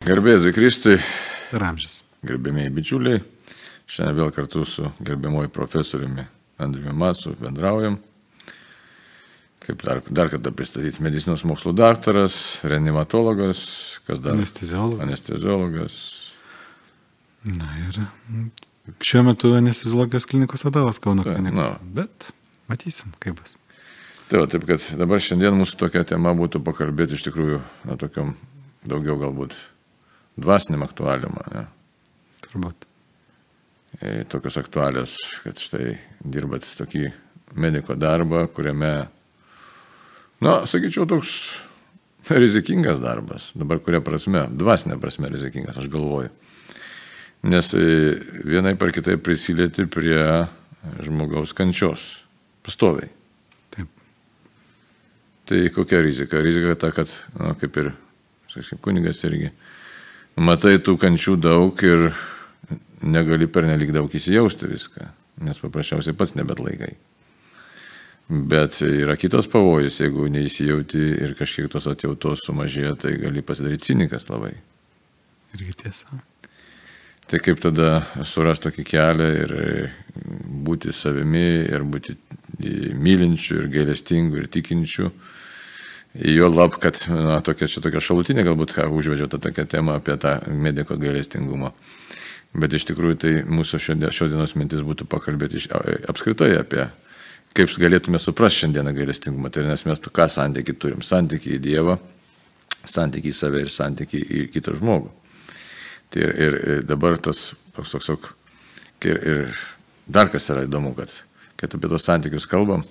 Gerbėjai Kristui, per amžius. gerbėmiai bičiuliai, šiandien vėl kartu su gerbiamoju profesoriumi Andriumi Matsu bendraujam. Kaip dar, dar kartą pristatyti, medicinos mokslo daktaras, reanimatologas, kas dar? Anesteziologas. Anesteziologas. Na ir mm, šiuo metu anesteziologijos klinikos vadovas Kauno Tai, klinikos. na. Bet matysim, kaip bus. Tai va, taip, kad dabar šiandien mūsų tokia tema būtų pakalbėti iš tikrųjų, na, tokiam daugiau galbūt dvasiniam aktualium, ne? Turbūt. E, tokios aktualios, kad štai dirbat tokį mediko darbą, kuriame, na, sakyčiau, toks rizikingas darbas. Dabar kuria prasme, dvasinė prasme rizikingas, aš galvoju. Nes e, vienai par kitai prisilieti prie žmogaus kančios. Pastoviai. Taip. Tai kokia rizika? Rizika ta, kad, na, kaip ir, sakysim, kunigas irgi, matai tų kančių daug ir negali per nelik daug įsijausti viską, nes paprasčiausiai pats nebet laikai. Bet yra kitas pavojus, jeigu neįsijauti ir kažkiek tos atjautos sumažėja, tai gali pasidaryti cinikas labai. Irgi tiesa. Tai kaip tada surasti tokį kelią ir būti savimi, ir būti mylinčiu, ir gailestingu, ir tikinčiu. Jo lab, kad na, tokia, čia tokia šalutinė galbūt ką užvedžiau tą tokią temą apie tą mediko gailestingumą. Bet iš tikrųjų tai mūsų šios dienos mintis būtų pakalbėti iš, apskritai apie kaip galėtume suprasti šiandieną gailestingumą. Tai nes mes ką santykiai turim? Santykiai į Dievą, santykiai į save ir santykiai į kitą žmogų. Tai ir, ir, ir dabar tas toks, toks, toks, ir, ir dar kas yra įdomu, kad, kad apie tos santykius kalbam,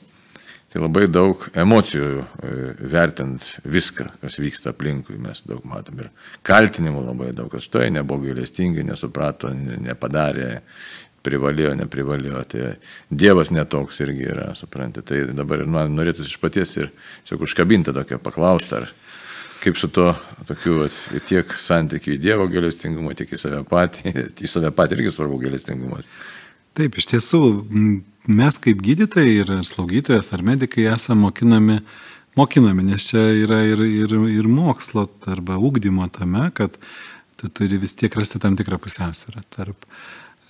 tai labai daug emocijų e, vertint viską, kas vyksta aplinkui, mes daug matom. Ir kaltinimų labai daug, kad štai nebuvo gailestingai, nesuprato, ne- nepadarė, privalėjo, neprivalėjo. Tai Dievas netoks irgi yra, suprantate. Tai dabar ir man norėtųsi iš paties ir tiesiog užkabinti tokią paklaustą, ar kaip su to tokiu vat, tiek santykiu į Dievo gailestingumą, tiek į save patį, į save patį irgi svarbu gailestingumas. Taip, iš tiesų, mes kaip gydytojai ir slaugytojas ar medikai esame mokinami, mokinami, nes čia yra ir, ir, ir mokslo arba ūkdymo tame, kad tu turi vis tiek rasti tam tikrą pusiausvyrą tarp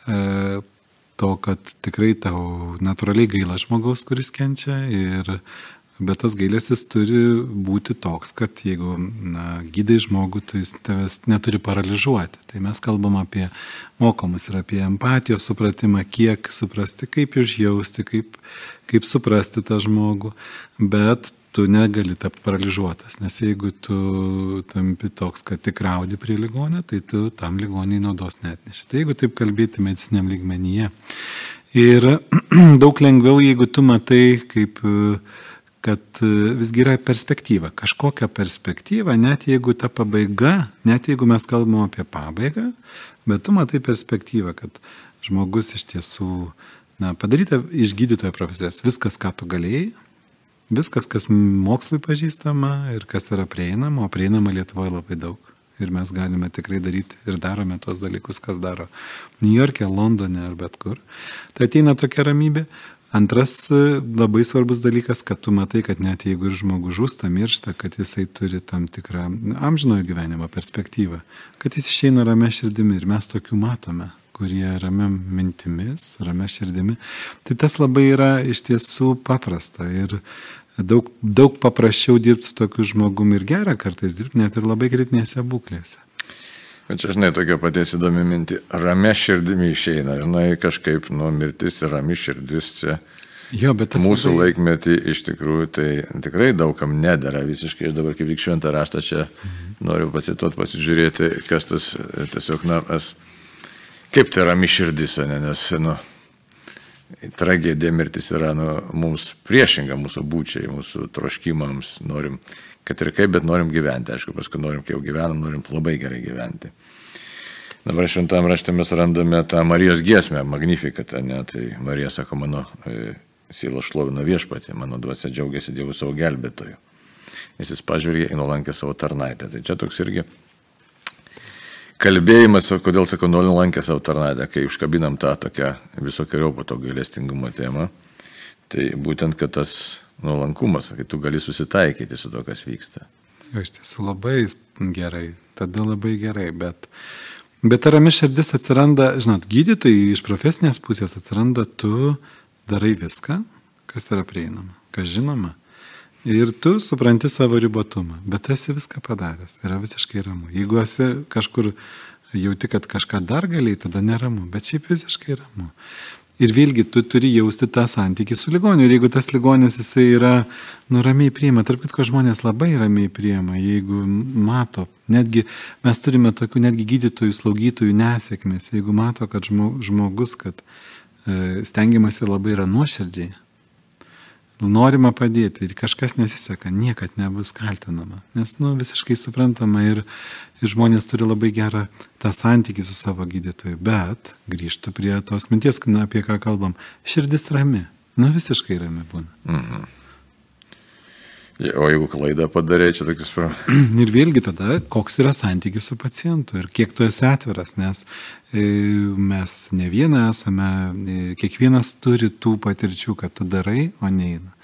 e, to, kad tikrai tau natūraliai gaila žmogaus, kuris kenčia, ir, bet tas gailestis turi būti toks, kad jeigu na, gydai žmogų, tai jis tavęs neturi paralyžiuoti. Tai mes kalbam apie mokomus ir apie empatijos supratimą, kiek suprasti, kaip užjausti, kaip, kaip suprasti tą žmogų, bet tu negali tapti paralyžiuotas, nes jeigu tu tampi toks, kad tik raudi prie ligonio, tai tu tam ligoniai naudos net neši. Tai jeigu taip kalbėti mediciniam lygmenyje. Ir daug lengviau, jeigu tu matai, kaip, e, kad e, visgi yra perspektyva, kažkokia perspektyva, net jeigu ta pabaiga, net jeigu mes kalbam apie pabaigą, bet tu matai perspektyvą, kad žmogus iš tiesų, na, padaryta iš gydytojo profesijos viskas, ką tu galėjai, viskas, kas mokslui pažįstama ir kas yra prieinama, o prieinama Lietuvoje labai daug. Ir mes galime tikrai daryti ir darome tos dalykus, kas daro New York'e, Londone ar bet kur. Tai ateina tokia ramybė. Antras e, labai svarbus dalykas, kad tu matai, kad net jeigu ir žmogus žūsta, miršta, kad jisai turi tam tikrą amžinojo gyvenimo perspektyvą, kad jis išeina ramia širdimi ir mes tokių matome kurie ramia mintimis, ramia širdimi. Tai tas labai yra iš tiesų paprasta ir daug, daug paprasčiau dirbti su tokiu žmogumi ir gera kartais dirbti, net ir labai kritinėse būklėse. Bet čia, žinai, tokia paties įdomi minti. Ramia širdimi išeina, žinai, kažkaip, nu, mirtis ir rami širdis čia. Jo, bet tas Mūsų labai- laikmetį iš tikrųjų tai tikrai daugam nedara visiškai. Aš dabar kaip tik šventą raštą čia noriu pasituot, pasižiūrėti, kas tas e, tiesiog, na, mes, kaip tai rami širdis, ne, nes, nu, tragedija mirtis yra nu, mums priešinga mūsų būčiai, mūsų troškimams, norim, kad ir kaip, bet norim gyventi, aišku, paskui norim, kai jau gyvenam, norim labai gerai gyventi. Dabar šventam rašte mes randame tą Marijos giesmę, magnifikatą, ne, tai Marija sako, mano e, siela šlovina viešpatį, mano dvasia džiaugiasi Dievu savo gelbėtoju, nes jis pažvelgė į nulankę savo tarnaitę. Tai čia toks irgi kalbėjimas, kodėl sakau, nuolankė savo tarnaitę, kai užkabinam tą tokią visokiojo po to gailestingumo temą, tai būtent, kad tas nuolankumas, kai tu gali susitaikyti su to, kas vyksta. Jo, iš tiesų labai gerai tada labai gerai, bet, bet ta rami širdis atsiranda, žinot, gydytojai iš profesinės pusės atsiranda, tu darai viską, kas yra prieinama, kas žinoma. Ir tu supranti savo ribotumą, bet tu esi viską padaręs, yra visiškai ramu. Jeigu esi kažkur jauti, kad kažką dar galiai, tada neramu, bet šiaip visiškai ramu. Ir vėlgi, tu turi jausti tą santykį su ligoniu. Ir jeigu tas ligonis jisai yra nuramiai priima, tarp kitko žmonės labai ramiai priima, jeigu mato, netgi mes turime tokių netgi gydytojų, slaugytojų nesėkmės, jeigu mato, kad žmogus, kad e, stengiamasi labai yra nuoširdžiai, norima padėti ir kažkas nesiseka, niekad nebus kaltinama. Nes, nu, visiškai suprantama ir, ir žmonės turi labai gerą tą santykį su savo gydytoju. Bet grįžtų prie tos minties, apie ką kalbam. Širdis rami. Nu, visiškai rami būna. Mhm. O jeigu klaidą padarė, čia tokius pro. Ir vėlgi tada, koks yra santykis su pacientu ir kiek tu esi atviras, nes e, mes ne vieną esame, e, kiekvienas turi tų patirčių, kad tu darai, o neina.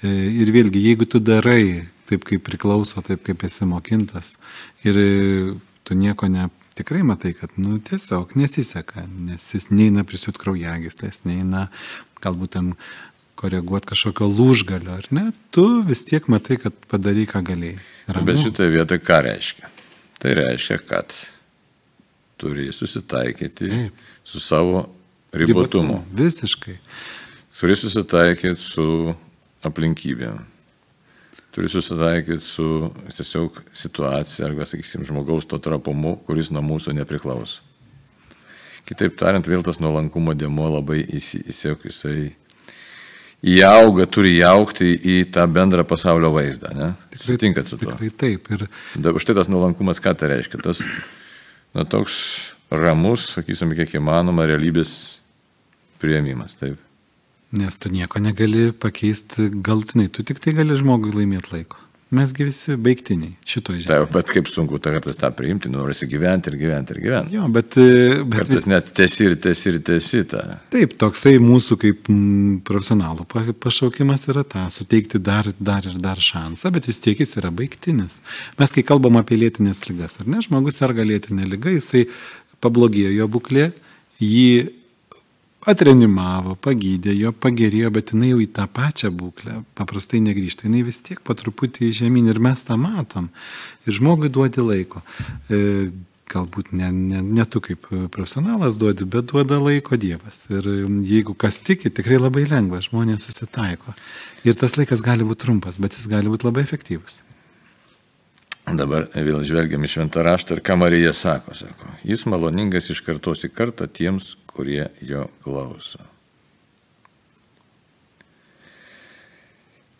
E, ir vėlgi, jeigu tu darai taip, kaip priklauso, taip, kaip esi mokintas ir tu nieko ne, tikrai matai, kad, nu, tiesiog nesiseka, nes jis neina prisiūt kraujagyslės, neina galbūt ten koreguoti kažkokio lūžgalio, ar ne, tu vis tiek matai, kad padarai, ką galėjai. Ramu. Bet šitoje vietoje ką reiškia? Tai reiškia, kad turi susitaikyti Taip. su savo ribotumu. ribotumu. Visiškai. Turi susitaikyti su aplinkybėm. Turi susitaikyti su tiesiog situacija, arba, sakysim, žmogaus to trapumu, kuris nuo mūsų nepriklauso. Kitaip tariant, vėl tas nuolankumo dėmo labai įsiek jisai įauga, turi įaukti į tą bendrą pasaulio vaizdą. Ne? Tikrai, Sutinkat su tuo? Tikrai taip. Ir... Da, štai tas nuolankumas, ką tai reiškia? Tas na, toks ramus, sakysim, kiek įmanoma, realybės prieimimas. Taip. Nes tu nieko negali pakeisti galtinai, tu tik tai gali žmogui laimėti laiko. Mesgi visi baigtiniai šitoje žemėje. Taip, bet kaip sunku tą kartais tą priimti, norisi gyventi ir gyventi ir gyventi. Jo, bet... E, bet kartais vis... net tesi ir tesi ir tesi tą. Taip, toksai mūsų kaip profesionalų pašaukimas yra tą, suteikti dar, dar ir dar šansą, bet vis tiek jis yra baigtinis. Mes kai kalbam apie lėtinės lygas, ar ne, žmogus serga lėtinė lyga, jisai pablogėjo jo būklė, jį atrenimavo, pagydė, jo pagerėjo, bet jinai jau į tą pačią būklę paprastai negrįžta. Jinai vis tiek po truputį žemyn ir mes tą matom. Ir žmogui duodi laiko. E, galbūt ne, ne, ne tu kaip profesionalas duodi, bet duoda laiko Dievas. Ir jeigu kas tiki, tikrai labai lengva, žmonės susitaiko. Ir tas laikas gali būti trumpas, bet jis gali būti labai efektyvus. Dabar vėl žvelgiam į šventą raštą ir ką Marija sako, sako, jis maloningas iš kartos į kartą tiems, kurie jo klauso.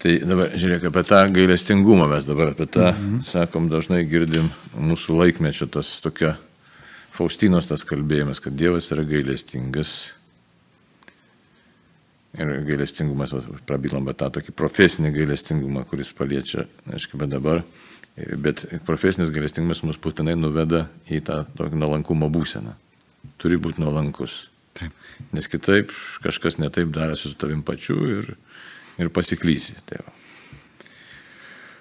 Tai dabar žiūrėk apie tą gailestingumą, mes dabar apie tą, mhm. sakom, dažnai girdim mūsų laikmečio tas tokia Faustinos tas kalbėjimas, kad Dievas yra gailestingas. Ir gailestingumas, prabilom apie tą tokį profesinį gailestingumą, kuris paliečia, aišku, bet dabar Bet profesinis galestingumas mus būtinai nuveda į tą tokį nuolankumo būseną. Turi būti nuolankus. Taip. Nes kitaip kažkas netaip darėsi su tavim pačiu ir, ir pasiklysi. Tai va.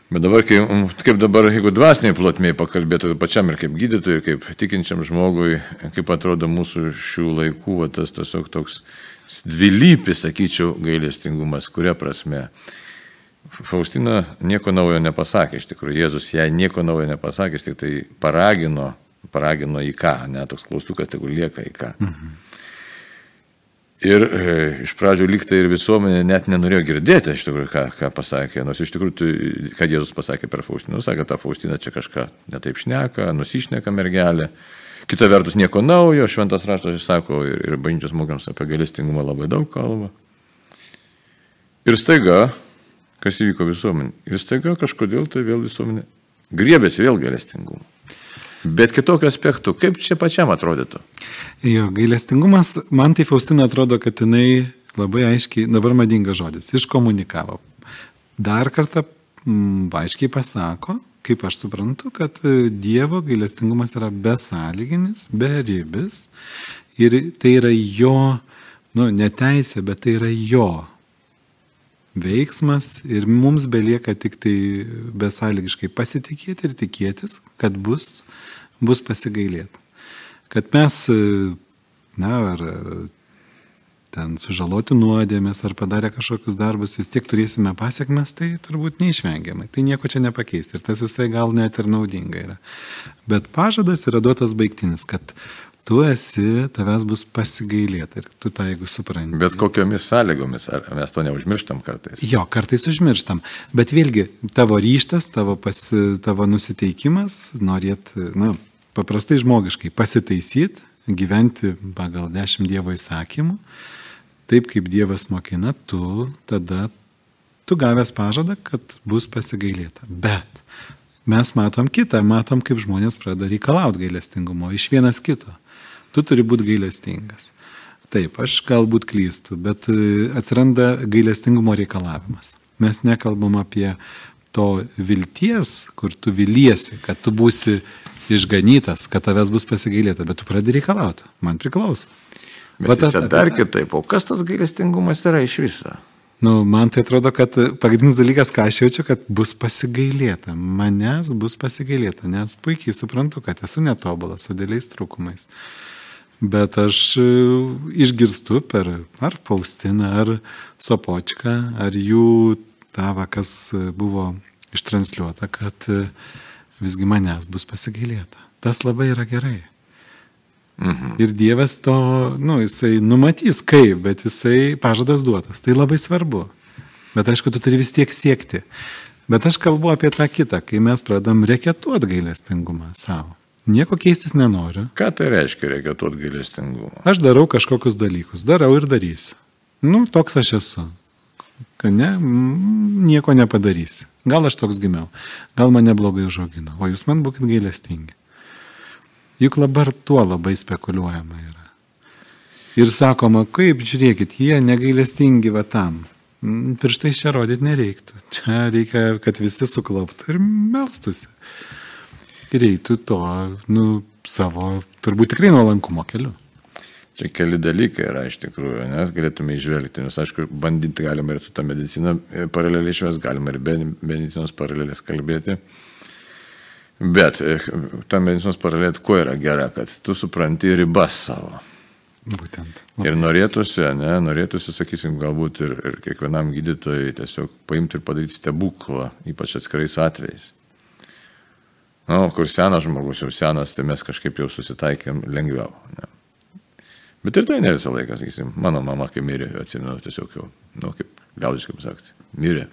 Bet dabar, kai, kaip dabar, jeigu dvasiniai plotmiai pakalbėtų pačiam ir kaip gydytojui, ir kaip tikinčiam žmogui, kaip atrodo mūsų šių laikų, va, tas tiesiog toks dvilypis, sakyčiau, gailestingumas, kuria prasme. Faustina nieko naujo nepasakė, iš tikrųjų Jėzus jai nieko naujo nepasakė, tik tai paragino, paragino į ką, ne toks klaustukas, tegu lieka į ką. Mhm. Ir e, iš pradžių liktai ir visuomenė net nenorėjo girdėti, iš tikrųjų, ką, ką pasakė, nors iš tikrųjų, tu, ką Jėzus pasakė per Faustiną, sakė, ta Faustina čia kažką netaip šneka, nusišneka mergelė. Kita vertus, nieko naujo, šventas raštas sako ir, ir bažnyčios mokams apie galestingumą labai daug kalba. Ir staiga kas įvyko visuomenė. Ir staiga kažkodėl tai vėl visuomenė griebėsi vėl gailestingumo. Bet kitokiu aspektu, kaip čia pačiam atrodytų? Jo, gailestingumas, man tai Faustina atrodo, kad jinai labai aiškiai, dabar madingas žodis, iškomunikavo. Dar kartą m, mm, aiškiai pasako, kaip aš suprantu, kad e, Dievo gailestingumas yra besąlyginis, beribis ir tai yra jo, nu, neteisė, bet tai yra jo veiksmas ir mums belieka tik tai besąlygiškai pasitikėti ir tikėtis, kad bus, bus pasigailėta. Kad mes, na, ar ten sužaloti nuodėmės ar padarę kažkokius darbus, vis tiek turėsime pasiekmes, tai turbūt neišvengiamai. Tai nieko čia nepakeis ir tas visai gal net ir naudinga yra. Bet pažadas yra duotas baigtinis, kad tu esi, tavęs bus pasigailėta ir tu tą jeigu supranti. Bet kokiomis sąlygomis, ar mes to neužmirštam kartais? Jo, kartais užmirštam. Bet vėlgi, tavo ryštas, tavo, pasi, tavo nusiteikimas, norėt, na, paprastai žmogiškai pasitaisyti, gyventi pagal dešimt Dievo įsakymų, taip kaip Dievas mokina, tu tada, tu gavęs pažadą, kad bus pasigailėta. Bet mes matom kitą, matom, kaip žmonės pradeda reikalauti gailestingumo iš vienas kito tu turi būti gailestingas. Taip, aš galbūt klystu, bet e, atsiranda gailestingumo reikalavimas. Mes nekalbam apie to vilties, kur tu viliesi, kad tu būsi išganytas, kad tavęs bus pasigailėta, bet tu pradedi reikalauti. Man priklauso. Bet Va, čia dar kitaip, o kas tas gailestingumas yra iš viso? Nu, man tai atrodo, kad pagrindinis dalykas, ką aš jaučiu, kad bus pasigailėta. Manęs bus pasigailėta, nes puikiai suprantu, kad esu netobulas su dėliais trūkumais. Bet aš e, išgirstu per ar Faustiną, ar Sopočką, ar jų tavą, kas buvo ištransliuota, kad e, visgi manęs bus pasigailėta. Tas labai yra gerai. Mhm. Ir Dievas to, nu, jisai numatys kaip, bet jisai pažadas duotas. Tai labai svarbu. Bet aišku, tu turi vis tiek siekti. Bet aš kalbu apie tą kitą, kai mes pradam reketuoti gailestingumą savo. Nieko keistis nenoriu. Ką tai reiškia, reikia tuot gailestingumą? Aš darau kažkokius dalykus, darau ir darysiu. Nu, toks aš esu. Ne, nieko nepadarysi. Gal aš toks gimiau, gal mane blogai užaugino, o jūs man būkite gailestingi. Juk dabar tuo labai spekuliuojama yra. Ir sakoma, kaip žiūrėkit, jie negailestingi va tam. Pirštai čia rodyti nereiktų. Čia reikia, kad visi suklauptų ir melstusi reitų to, nu, savo, turbūt tikrai nuolankumo keliu. Čia keli dalykai yra iš tikrųjų, nes galėtume išvelgti, nes aišku, bandyti galima ir su tą mediciną paraleliai išves, galima ir be medicinos paralelės kalbėti. Bet e, ta medicinos paralelė kuo yra gera, kad tu supranti ribas savo. Būtent. Ir norėtųsi, ne, norėtųsi, sakysim, galbūt ir, ir kiekvienam gydytojui tiesiog paimti ir padaryti stebuklą, ypač atskirais atvejais. Nu, kur senas žmogus, jau senas, tai mes kažkaip jau susitaikėm lengviau. Ne. Bet ir tai ne visą laiką, sakysim, mano mama, kai mirė, atsimenu, tiesiog jau, nu, kaip liaudiškai pasakyti, mirė.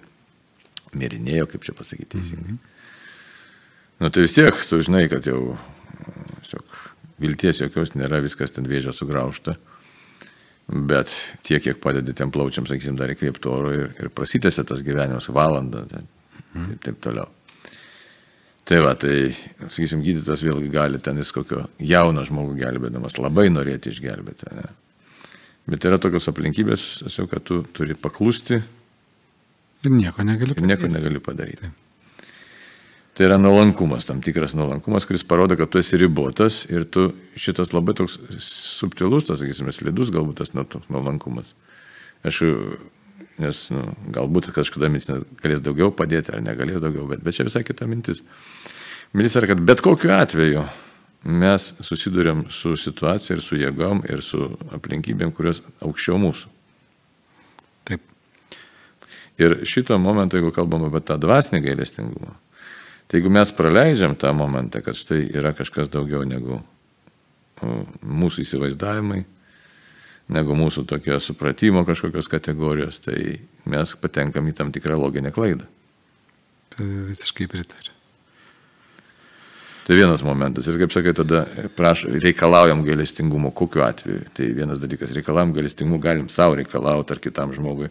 Mirinėjo, kaip čia pasakyti teisingai. Mm -hmm. Nu, tai vis tiek, tu žinai, kad jau, tiesiog, vilties jokios nėra, viskas ten vėžio sugraužta. Bet tiek, kiek padedi tiem plaučiam, sakysim, dar įkvėpti oro ir, ir prasitėsi tas gyvenimas valandą, tai, mm. taip, taip toliau. Tai va, tai, sakysim, gydytas vėlgi gali ten jis kokio jauno žmogų gelbėdamas labai norėti išgelbėti. Ne? Bet yra tokios aplinkybės, tiesiog, kad tu turi paklusti. Ir nieko negali padaryti. Ir nieko negali padaryti. Tai yra nuolankumas, tam tikras nuolankumas, kuris parodo, kad tu esi ribotas ir tu šitas labai toks subtilus, tas, sakysime, slidus galbūt tas nuolankumas. Aš nes nu, galbūt kažkada medicina galės daugiau padėti ar negalės daugiau, bet, bet čia visai kita mintis. Mintis yra, kad bet kokiu atveju mes susidurėm su situacija ir su jėgom ir su aplinkybėm, kurios aukščiau mūsų. Taip. Ir šito momento, jeigu kalbam apie tą dvasinį gailestingumą, tai jeigu mes praleidžiam tą momentą, kad štai yra kažkas daugiau negu mūsų įsivaizdavimai, negu mūsų tokio supratimo kažkokios kategorijos, tai mes patenkam į tam tikrą loginę klaidą. Tai visiškai pritariu. Tai vienas momentas. Ir kaip sakai, tada praš, reikalaujam gailestingumo. Kokiu atveju? Tai vienas dalykas. Reikalaujam gailestingumo, galim savo reikalauti ar kitam žmogui.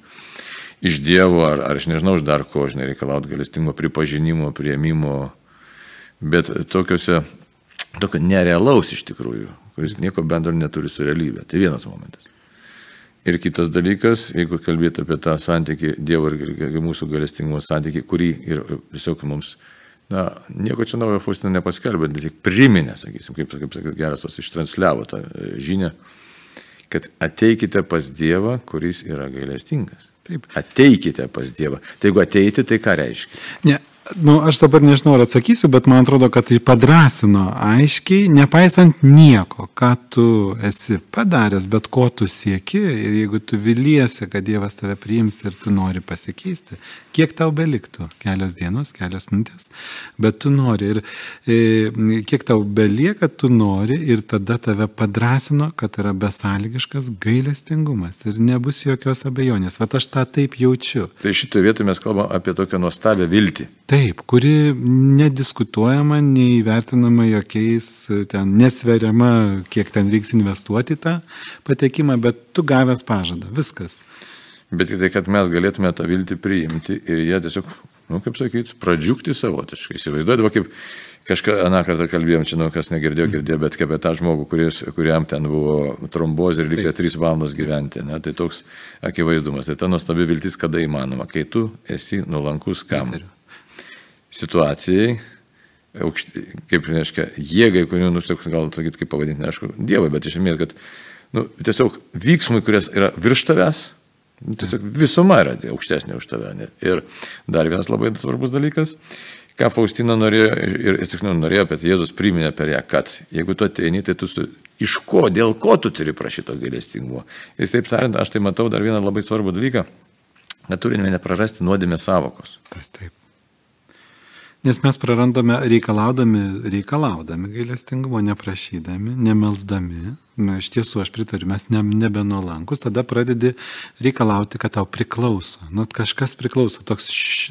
Iš Dievo, ar, ar aš nežinau, iš dar ko, žinai, reikalauti gailestingumo, pripažinimo, prieimimo. Bet tokiuose, tokio nerealaus iš tikrųjų kuris nieko bendro neturi su realybė. Tai vienas momentas. Ir kitas dalykas, jeigu kalbėtų apie tą santykį, Dievo ir mūsų galestingumo santykį, kurį ir tiesiog mums, na, nieko čia naujo Faustina nepaskelbė, tik priminė, sakysim, kaip, kaip sakyt, geras tas ištransliavo tą žinią, kad ateikite pas Dievą, kuris yra gailestingas. Taip. Ateikite pas Dievą. Tai jeigu ateiti, tai ką reiškia? Ne, nu, aš dabar nežinau, ar atsakysiu, bet man atrodo, kad tai padrasino aiškiai, nepaisant nieko, ką tu esi padaręs, bet ko tu sieki ir jeigu tu viliesi, kad Dievas tave priims ir tu nori pasikeisti, kiek tau beliktų? Kelios dienos, kelios minutės, bet tu nori ir e, kiek tau belieka, tu nori ir tada tave padrasino, kad yra besąlygiškas gailestingumas ir nebus jokios abejonės. Vat aš tą taip jaučiu. Tai šitoje vietoje mes kalbame apie tokią nuostabią viltį. Taip, kuri nediskutuojama, neįvertinama jokiais, ten nesveriama, kiek ten reiks investuoti tą patekimą, bet tu gavęs pažadą, viskas. Bet tik tai, kad mes galėtume tą viltį priimti ir jie tiesiog, nu, kaip sakyti, pradžiugti savotiškai. Įsivaizduodavo, kaip kažką, aną kartą kalbėjom, čia, nu, kas negirdėjo, girdėjo, bet kaip apie tą žmogų, kuris, kuriam ten buvo trombozė ir likę 3 valandos gyventi. Ne? Tai toks akivaizdumas. Tai ta nuostabi viltis kada įmanoma, kai tu esi nuolankus kam? Įtariu situacijai, aukšti, kaip reiškia, jėgai, kurių, nu, gal sakyti, kaip pavadinti, neaišku, Dievui, bet iš esmės, kad nu, tiesiog vyksmui, kuris yra virš tavęs, nu, tiesiog visuma yra aukštesnė už tave. Ne? Ir dar vienas labai svarbus dalykas, ką Faustina norėjo, ir, ir tiksliau norėjo, bet Jėzus priminė per ją, kad jeigu tu ateini, tai tu su, iš ko, dėl ko tu turi prašyto gailestingumo. Ir taip tariant, aš tai matau dar vieną labai svarbų dalyką, kad turime neprarasti nuodėmės savokos. Tas taip. Nes mes prarandame reikalaudami, reikalaudami gailestingumo, neprašydami, nemelsdami, Na, iš tiesų, aš pritariu, mes ne, nebenuolankus, tada pradedi reikalauti, kad tau priklauso. Nu, kažkas priklauso, toks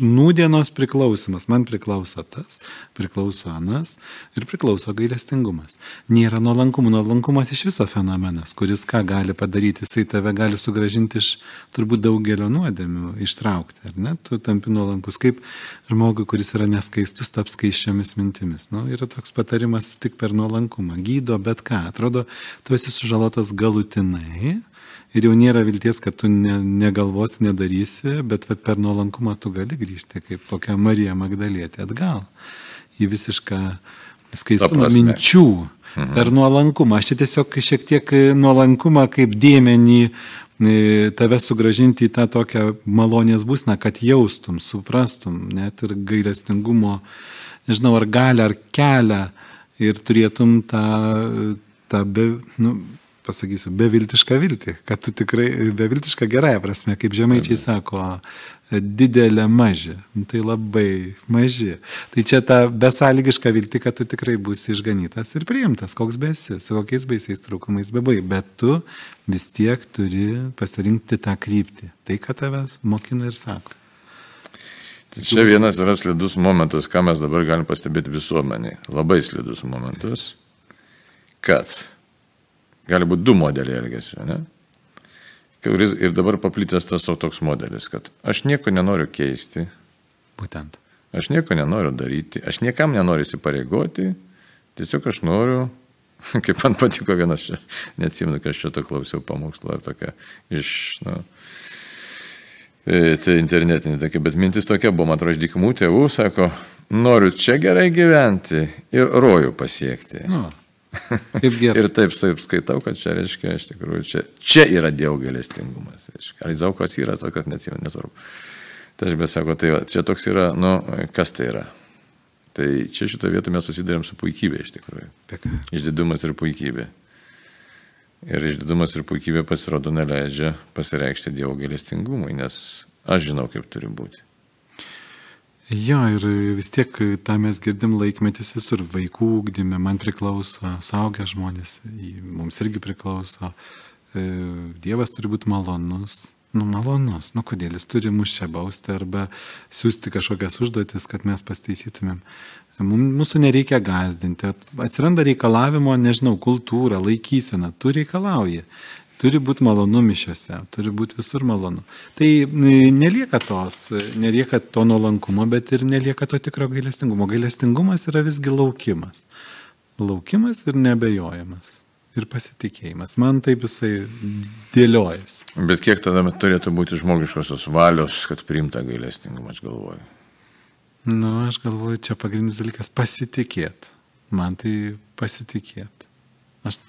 nūdienos priklausimas, man priklauso tas, priklauso anas ir priklauso gailestingumas. Nėra nuolankumo, nuolankumas iš viso fenomenas, kuris ką gali padaryti, jisai tave gali sugražinti iš turbūt daugelio nuodėmių, ištraukti, ar ne? Tu tampi nuolankus kaip žmogui, kuris yra neskaistus, taps skaiščiomis mintimis. Nu, yra toks patarimas tik per nuolankumą. Gydo bet ką. Atrodo, tu esi sužalotas galutinai ir jau nėra vilties, kad tu ne, negalvosi, nedarysi, bet vat, per nuolankumą tu gali grįžti, kaip kokia Marija Magdalietė atgal į visišką skaistumą minčių. Mhm. Per nuolankumą. Aš čia tiesiog šiek tiek nuolankumą kaip dėmenį e, tave sugražinti į tą tokią malonės būsną, kad jaustum, suprastum, net ir gailestingumo, nežinau, ar galę, ar kelią ir turėtum tą, tą be, nu, pasakysiu, beviltišką viltį, kad tu tikrai, beviltišką gerąją prasme, kaip žemaičiai sako, didelė maži, nu, tai labai maži. Tai čia ta besąlygiška viltį, kad tu tikrai būsi išganytas ir priimtas, koks besi, su kokiais baisiais trūkumais bebai, bet tu vis tiek turi pasirinkti tą kryptį, tai, ką tavęs mokina ir sako. Tai čia vienas yra slidus momentas, ką mes dabar galim pastebėti visuomeniai. Labai slidus momentas kad gali būti du modeliai elgesio, ne? Kuris ir dabar paplitęs tas toks modelis, kad aš nieko nenoriu keisti. Būtent. Aš nieko nenoriu daryti, aš niekam nenoriu įsipareigoti, tiesiog aš noriu, kaip man patiko vienas, neatsimenu, kad aš čia to klausiau pamokslo ar tokia iš, na, nu, tai internetinė tokia, bet mintis tokia buvo, man atrodo, iš dykumų tėvų, sako, noriu čia gerai gyventi ir rojų pasiekti. Nu. Kaip gerai. ir taip, taip skaitau, kad čia reiškia, iš tikrųjų, čia, čia yra Dievo galestingumas. Ar Zaukas yra, ar kas neatsimena, nesvarbu. Tai aš besako, tai va, čia toks yra, nu, kas tai yra? Tai čia šitoje vietoje mes susidarėm su puikybė iš tikrųjų. Išdidumas ir puikybė. Ir išdidumas ir puikybė pasirodo neleidžia pasireikšti Dievo galestingumui, nes aš žinau, kaip turi būti. Jo, ir vis tiek tą mes girdim laikmetis visur, vaikų ūkdyme, man priklauso, saugia žmonės, mums irgi priklauso. E, Dievas turi būti malonus, nu malonus, nu kodėl jis turi mus čia bausti arba siūsti kažkokias užduotis, kad mes pasteisytumėm. Mūsų nereikia gazdinti, atsiranda reikalavimo, nežinau, kultūra, laikysena, tu reikalauji. Turi būti malonu mišiuose, turi būti visur malonu. Tai nelieka tos, nelieka to nuolankumo, bet ir nelieka to tikro gailestingumo. Gailestingumas yra visgi laukimas. Laukimas ir nebejojimas. Ir pasitikėjimas. Man taip jisai dėliojasi. Bet kiek tada turėtų būti žmogiškosios valios, kad priimta gailestingumą, aš galvoju? Nu, aš galvoju, čia pagrindinis dalykas - pasitikėti. Man tai pasitikėti. Aš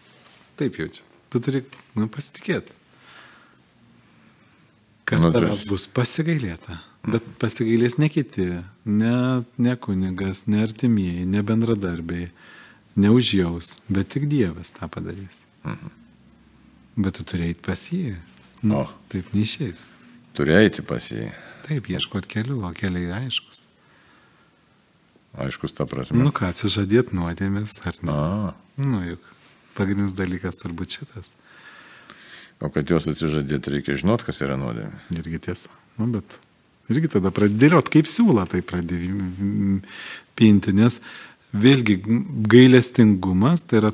taip jaučiu. Tu turi nu, pasitikėti. kad Nu, tai- tavęs bus pasigailėta. Bet pasigailės ne kiti, ne, ne kunigas, ne artimieji, ne bendradarbiai, neužjaus, bet tik Dievas tą padarys. Mhm. Bet tu turėjai pas jį. Nu, O. taip neišės. Turi eiti pas jį. Taip, ieškot kelių, o keliai aiškus. Aiškus ta prasme. Nu ką, atsižadėt nuodėmės, ar ne? A, Nu juk, pagrindinis dalykas turbūt šitas. o kad juos atsižadėti, reikia žinot, kas yra nuodėmė. Irgi tiesa. Nu, bet irgi tada pradėliot kaip siūlą, tai pradėjai pinti, nes vėlgi gailestingumas, tai yra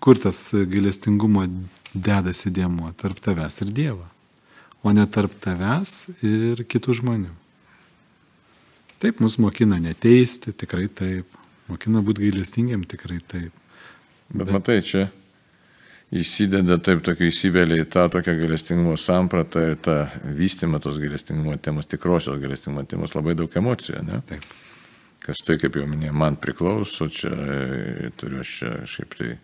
kur tas gailestingumo dedasi dėmuo tarp tavęs ir Dievo, o ne tarp tavęs ir kitų žmonių. Taip, mus mokina neteisti, tikrai taip. Mokina būti gailestingiam, tikrai taip. Bet, Bet matai, čia įsideda taip tokio įsivelia į tą tokią galestingumo sampratą ir tą vystymą tos galestingumo temos, tikrosios galestingumo temos labai daug emocijų, ne? Taip. Kas tai, kaip jau minėjau, man priklauso, čia e, turiu aš čia šiaip tai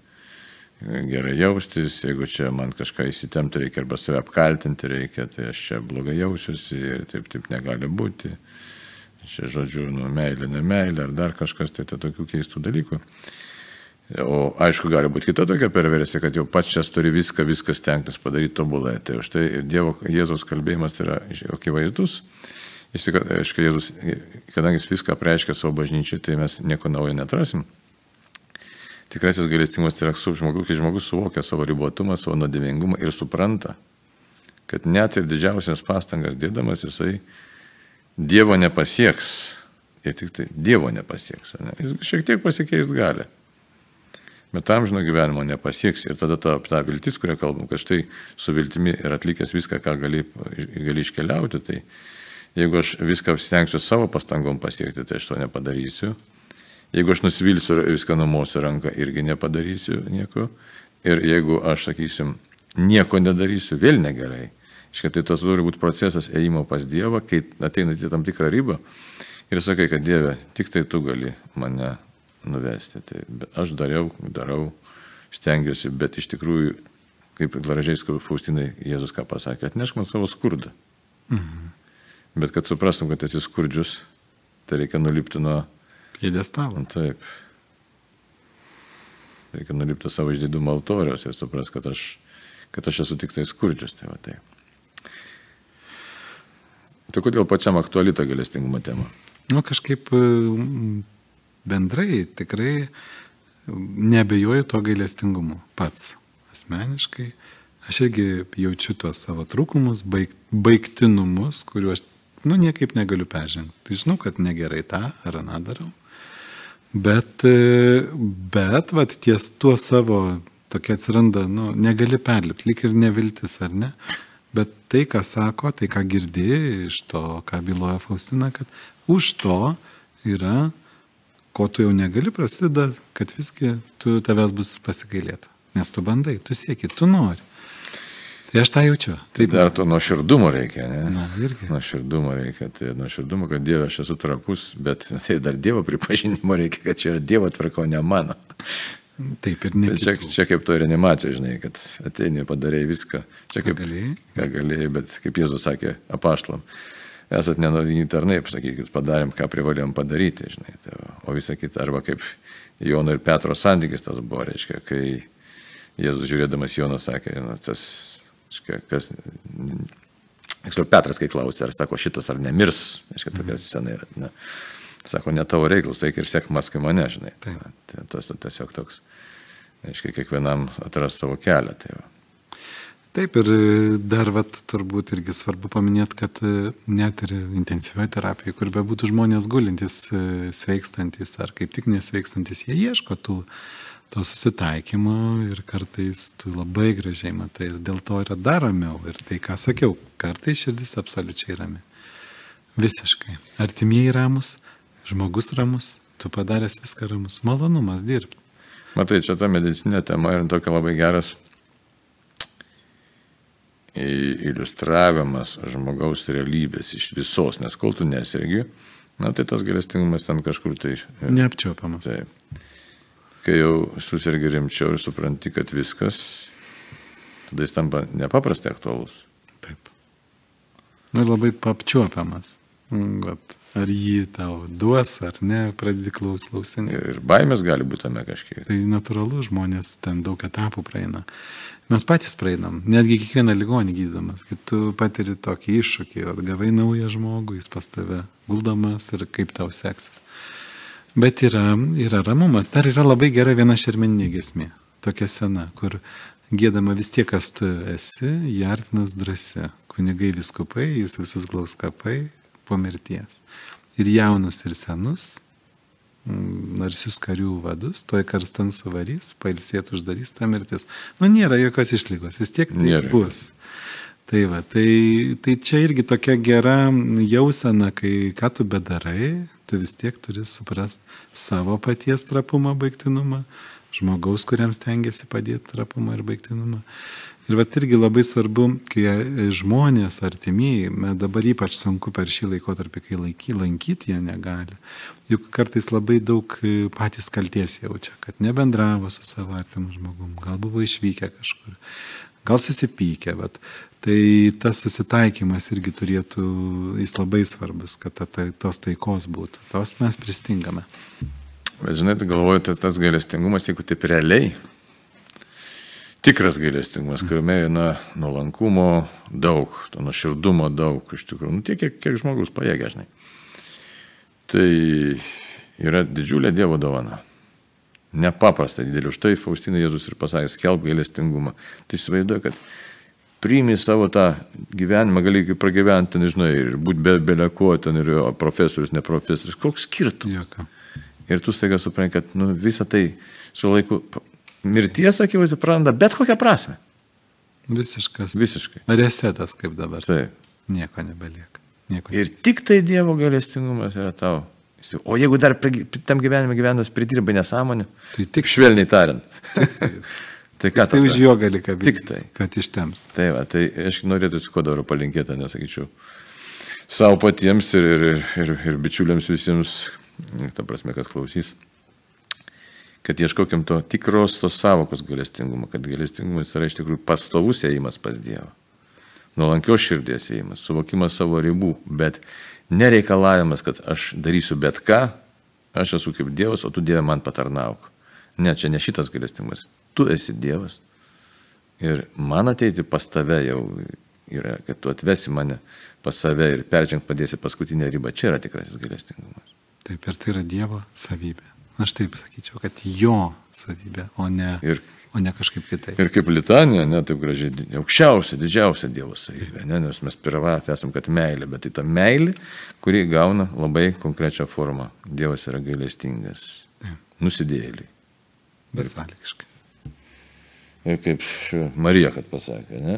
gerai jaustis, jeigu čia man kažką įsitemti reikia arba save apkaltinti reikia, tai aš čia blogai jausiuosi ir taip, taip negali būti. Čia žodžiu, nu, meilė, ne meilė ar dar kažkas, tai tai tokių keistų dalykų. O aišku, gali būti kita tokia perversija, kad jau pats čia turi viską, viską stengtis padaryti tobulai. Tai už tai ir Dievo Jėzaus kalbėjimas tai yra akivaizdus. Tikrųjų, aišku, Jėzus, kadangi jis viską apreiškia savo bažnyčiai, tai mes nieko naujo netrasim. Tikrasis gailestingumas tai yra su žmogus, kai žmogus suvokia savo ribotumą, savo nuodėmingumą ir supranta, kad net ir didžiausias pastangas dėdamas jisai Dievo nepasieks. Ir tik tai Dievo nepasieks. Ne? Jis šiek tiek pasikeist gali. Bet amžino gyvenimo nepasieks. Ir tada ta, ta viltis, kurią kalbam, kad štai su viltimi ir atlikęs viską, ką gali, gali iškeliauti, tai jeigu aš viską stengsiu savo pastangom pasiekti, tai aš to nepadarysiu. Jeigu aš nusivilsiu ir viską numosiu ranką, irgi nepadarysiu nieko. Ir jeigu aš, sakysim, nieko nedarysiu, vėl negerai. Iškai tai tas turi būti procesas ėjimo pas Dievą, kai ateina į tam tikrą ribą ir sakai, kad Dieve, tik tai tu gali mane nuvesti. Tai aš dariau, darau, stengiuosi, bet iš tikrųjų, kaip gražiai Faustinai Jėzus ką pasakė, atnešk man savo skurdą. Mhm. Bet kad suprastum, kad esi skurdžius, tai reikia nulipti nuo... Pėdestalo. Taip. Reikia nulipti savo išdidumo altoriaus ir supras, kad aš, kad aš esu tik tai skurdžius. Tai va, tai. tai kodėl pačiam aktuali ta galestingumo tema? Nu, kažkaip bendrai tikrai nebejoju to gailestingumu pats asmeniškai. Aš irgi jaučiu tuos savo trūkumus, baig, baigtinumus, kuriuos, nu, niekaip negaliu peržengti. Tai žinau, kad negerai tą ar aną darau. Bet, bet, vat, ties tuo savo tokia atsiranda, nu, negali perlipti, lik ir neviltis, ar ne? Bet tai, ką sako, tai, ką girdi iš to, ką byloja Faustina, kad už to yra, ko tu jau negali, prasideda, kad visgi tu tavęs bus pasigailėta. Nes tu bandai, tu sieki, tu nori. Tai aš tą jaučiu. Tai dar to nuoširdumo reikia, ne? Na, irgi. Nuoširdumo reikia, tai nuoširdumo, kad Dieve aš esu trapus, bet tai dar Dievo pripažinimo reikia, kad čia yra Dievo tvarko, ne mano. Taip ir ne. Čia, čia kaip to reanimacija, žinai, kad ateini, padarėjai viską. Čia kaip, Ką galėjai? ką galėjai, bet kaip Jėzus sakė apaštalam, esat nenaudingi tarnai, pasakykit, padarėm, ką privalėjom padaryti, žinai. Tai, o visa kita, arba kaip Jono ir Petro santykis tas buvo, reiškia, kai Jėzus žiūrėdamas Joną sakė, nu, tas, reiškia, kas, tiksliau Petras, kai klausė, ar sako šitas ar nemirs, reiškia, tokia scena yra. Ne. Sako, ne tavo reikalus, tai ir sek maskui mane, žinai. Tai tas tiesiog toks, reiškia, kiekvienam atras savo kelią. Tai va. Taip ir dar vat, turbūt irgi svarbu paminėti, kad e, net ir intensyvioje terapijoje, kur be būtų žmonės gulintis, e, sveikstantis ar kaip tik nesveikstantis, jie ieško tų, to susitaikymo ir kartais tu labai gražiai matai ir dėl to yra dar ramiau. Ir tai, ką sakiau, kartais širdis absoliučiai rami. Visiškai. Artimieji ramus, žmogus ramus, tu padaręs viską ramus, malonumas dirbti. Matai, čia ta medicinė tema ir tokia labai geras iliustravimas žmogaus realybės iš visos, nes kol tu nesergi, na tai tas galestingumas ten kažkur tai. Neapčiopiamas. Taip. Kai jau susirgi rimčiau ir supranti, kad viskas, tada jis tampa nepaprastai aktualus. Taip. Nu, ir labai apčiuopiamas. Vat, ar jį tau duos ar ne, pradedi klaus, klausinti. Ir, baimės gali būti tame kažkiek. Tai natūralu, žmonės ten daug etapų praeina. Mes patys praeinam, netgi kiekvieną ligonį gydamas, kai tu patiri tokį iššūkį, atgavai naują žmogų, jis pas tave guldamas ir kaip tau seksis. Bet yra, yra ramumas. Dar yra labai gera viena šermeninė gesmė, tokia sena, kur gėdama vis tiek, kas tu esi, jartinas drąsi. Kunigai viskupai, jis visus glauskapai po mirties. Ir jaunus, ir senus, narsius karių vadus, toj karstan suvarys, pailsėt uždarys tą mirtis. Nu, nėra jokios išlygos, vis tiek tai Nėra. bus. Tai va, tai, tai čia irgi tokia gera jausena, kai ką tu bedarai, tu vis tiek turi suprast savo paties trapumą, baigtinumą, žmogaus, kuriam stengiasi padėti trapumą ir baigtinumą. Ir va irgi labai svarbu, kai žmonės artimieji, dabar ypač sunku per šį laikotarpį, kai laiky, lankyti jie negali. Juk kartais labai daug e, patys kalties jaučia, kad nebendravo su savo artimu žmogum, gal buvo išvykę kažkur, gal susipykę, bet tai tas susitaikymas irgi turėtų, jis labai svarbus, kad ta, ta, tos taikos būtų. Tos mes pristingame. Bet žinai, galvoju, tas, tas gailestingumas, jeigu taip realiai, tikras gailestingumas, kuriame na, nuolankumo daug, to nuoširdumo daug, iš tikrųjų, nu, tiek, kiek, kiek žmogus pajėgia, žinai. Tai yra didžiulė Dievo dovana. Nepaprastai didelė. Už tai Faustina Jėzus ir pasakė, skelb gailestingumą. Tai įsivaizduoju, kad priimi savo tą gyvenimą, gali pragyventi, nežinai, ir būti be beleko, ten ir profesorius, ne profesorius. Koks skirtumas? Ir tu staiga supranti, kad nu, visa tai su laiku mirties akivaizdu praranda bet kokią prasme. Visiškas. Visiškai. Resetas kaip dabar. Taip. Nieko nebelieka. Nieko Ir tik tai Dievo galestingumas yra tau. O jeigu dar pri- tam gyvenime gyvenas pridirba nesąmonę, Tai tik švelniai tariant. tai ką Tai už jo gali kabinti. Tik tai. Kad ištems. Tai va, tai aš norėtųsi kuo dabar palinkėti, nesakyčiau, savo patiems ir, ir, ir, ir, ir bičiuliams visiems, ta prasme, kas klausys, kad ieškokim to tikros tos savokos galestingumo, kad galestingumas yra iš tikrųjų pastovus ėjimas pas Dievą. Nuolankios širdies ėjimas, suvokimas savo ribų, bet nereikalavimas, kad aš darysiu bet ką, aš esu kaip Dievas, o tu Dieve man patarnauk. Ne, čia ne šitas galestingumas. Tu esi Dievas, Ir man ateiti pas tave jau yra, kad tu atvesi mane pas save ir peržengti padėsi paskutinę ribą. Čia yra tikrasis gailestingumas. Taip, ir tai yra Dievo savybė. Aš taip sakyčiau, kad jo savybė, o ne, Ir, o ne kažkaip kitaip. ir kaip litanija, ne taip gražiai, aukščiausia, didžiausia Dievo savybė, ne, nes mes privatė esam, kad meilė, bet tai ta meilė, kuri gauna labai konkrečią formą. Dievas yra gailestingas. Nusidėliai. Besąlygiškai. Ir kaip ši Marija, kad pasakė, ne?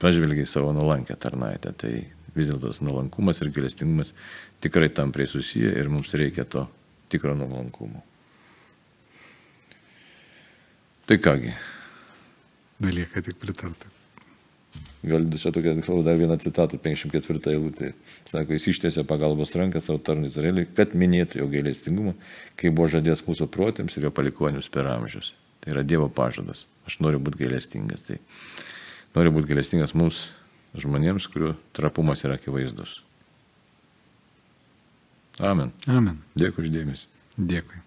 Pažvelgiai savo nuolankę tarnaitę, tai vis dėlto nuolankumas ir gailestingumas tikrai tam prie susiję ir mums reikia to tikro nuolankumo. Tai kągi, Belieka tik pritarti. gal čia tokia, dar vieną citatą, 54 eilutė. Sako, jis ištiesė pagalbos ranką savo tarnui Izraeliui, kad minėtų jo gailestingumą, kai buvo žadės mūsų protėms ir jo palikonius per amžius. Tai yra Dievo pažadas. Aš noriu būti gailestingas. Tai noriu būti gailestingas mums, žmonėms, kurių trapumas yra akivaizdus. Amen. Amen. Dėkui uždėmesi. Dėkui.